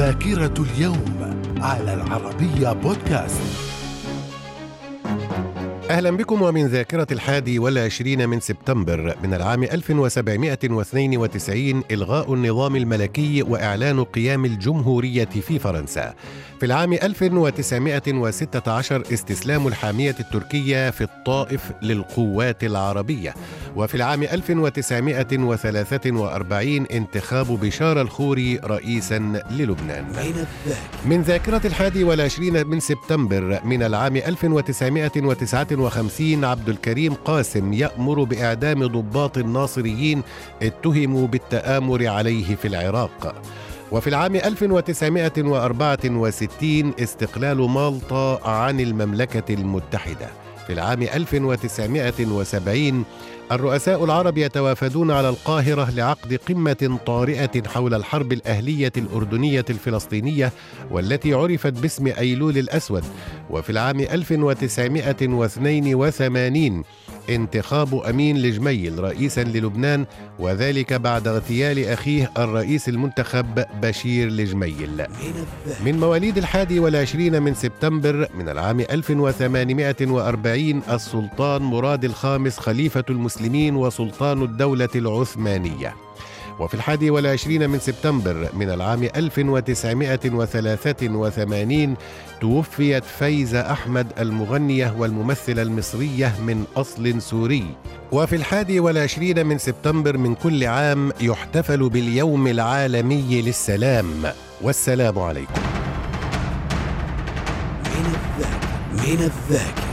ذاكرة اليوم على العربية بودكاست. أهلا بكم ومن ذاكرة الحادي والعشرين من سبتمبر من العام 1792 إلغاء النظام الملكي وإعلان قيام الجمهورية في فرنسا. في العام 1916 استسلام الحامية التركية في الطائف للقوات العربية. وفي العام 1943 انتخاب بشار الخوري رئيسا للبنان. من ذاكرة الحادي والعشرين من سبتمبر من العام 1959 عبد الكريم قاسم يأمر بإعدام ضباط الناصريين اتهموا بالتآمر عليه في العراق. وفي العام 1964 استقلال مالطا عن المملكة المتحدة. في العام 1970 الرؤساء العرب يتوافدون على القاهرة لعقد قمة طارئة حول الحرب الأهلية الأردنية الفلسطينية والتي عرفت باسم أيلول الأسود. وفي العام 1982 انتخاب أمين لجميل رئيسا للبنان وذلك بعد اغتيال أخيه الرئيس المنتخب بشير لجميل. من مواليد الحادي والعشرين من سبتمبر من العام 1840 السلطان مراد الخامس خليفة المسلمين وسلطان الدولة العثمانية. وفي الحادي والعشرين من سبتمبر من العام 1983 توفيت فايزة أحمد المغنية والممثلة المصرية من أصل سوري. وفي الحادي والعشرين من سبتمبر من كل عام يحتفل باليوم العالمي للسلام. والسلام عليكم. من الذاكرة من الذاكرة.